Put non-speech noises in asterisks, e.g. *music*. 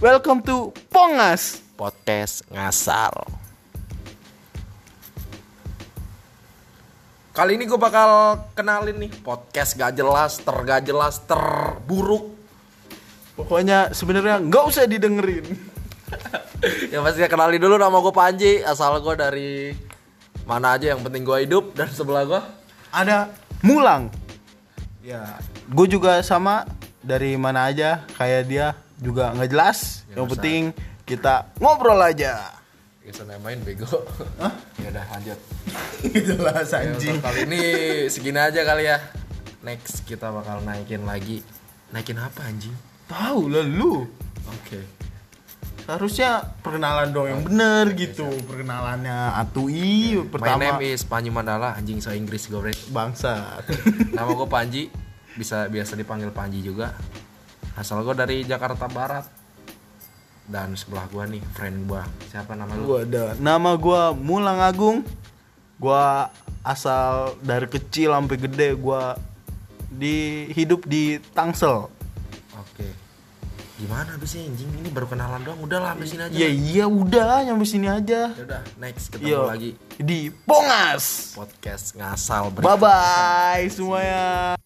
Welcome to Pongas. podcast ngasal. Kali ini gue bakal kenalin nih podcast gak jelas, tergak jelas, terburuk. Pokoknya sebenarnya nggak usah didengerin. *laughs* Yang pasti kenalin dulu nama gue Panji, asal gue dari mana aja yang penting gue hidup dan sebelah gue Ada Mulang. Ya, gue juga sama dari mana aja kayak dia juga nggak jelas. Ya, Yang usah. penting kita ngobrol aja. bisa main bego. ya udah lanjut. *laughs* Jelas Ya, untuk kali ini segini aja kali ya. Next kita bakal naikin lagi. Naikin apa anjing? Tahu lah lu. Oke. Harusnya perkenalan dong yang bener gitu. Perkenalannya Atui My pertama name is Panji Mandala, anjing so Inggris gue. bangsa. Nama gue Panji, bisa biasa dipanggil Panji juga. Asal gue dari Jakarta Barat. Dan sebelah gue nih, friend gue. Siapa nama lu? Gua ada. Nama gua Mulang Agung. Gua asal dari kecil sampai gede gua di hidup di Tangsel. Oke. Gimana abisnya anjing? Ini baru kenalan doang. Udah lah, sampai sini aja. Ya iya udah nyampe sini aja. Ya udah, next ketemu Yo lagi di Pongas. podcast ngasal Bye bye semuanya.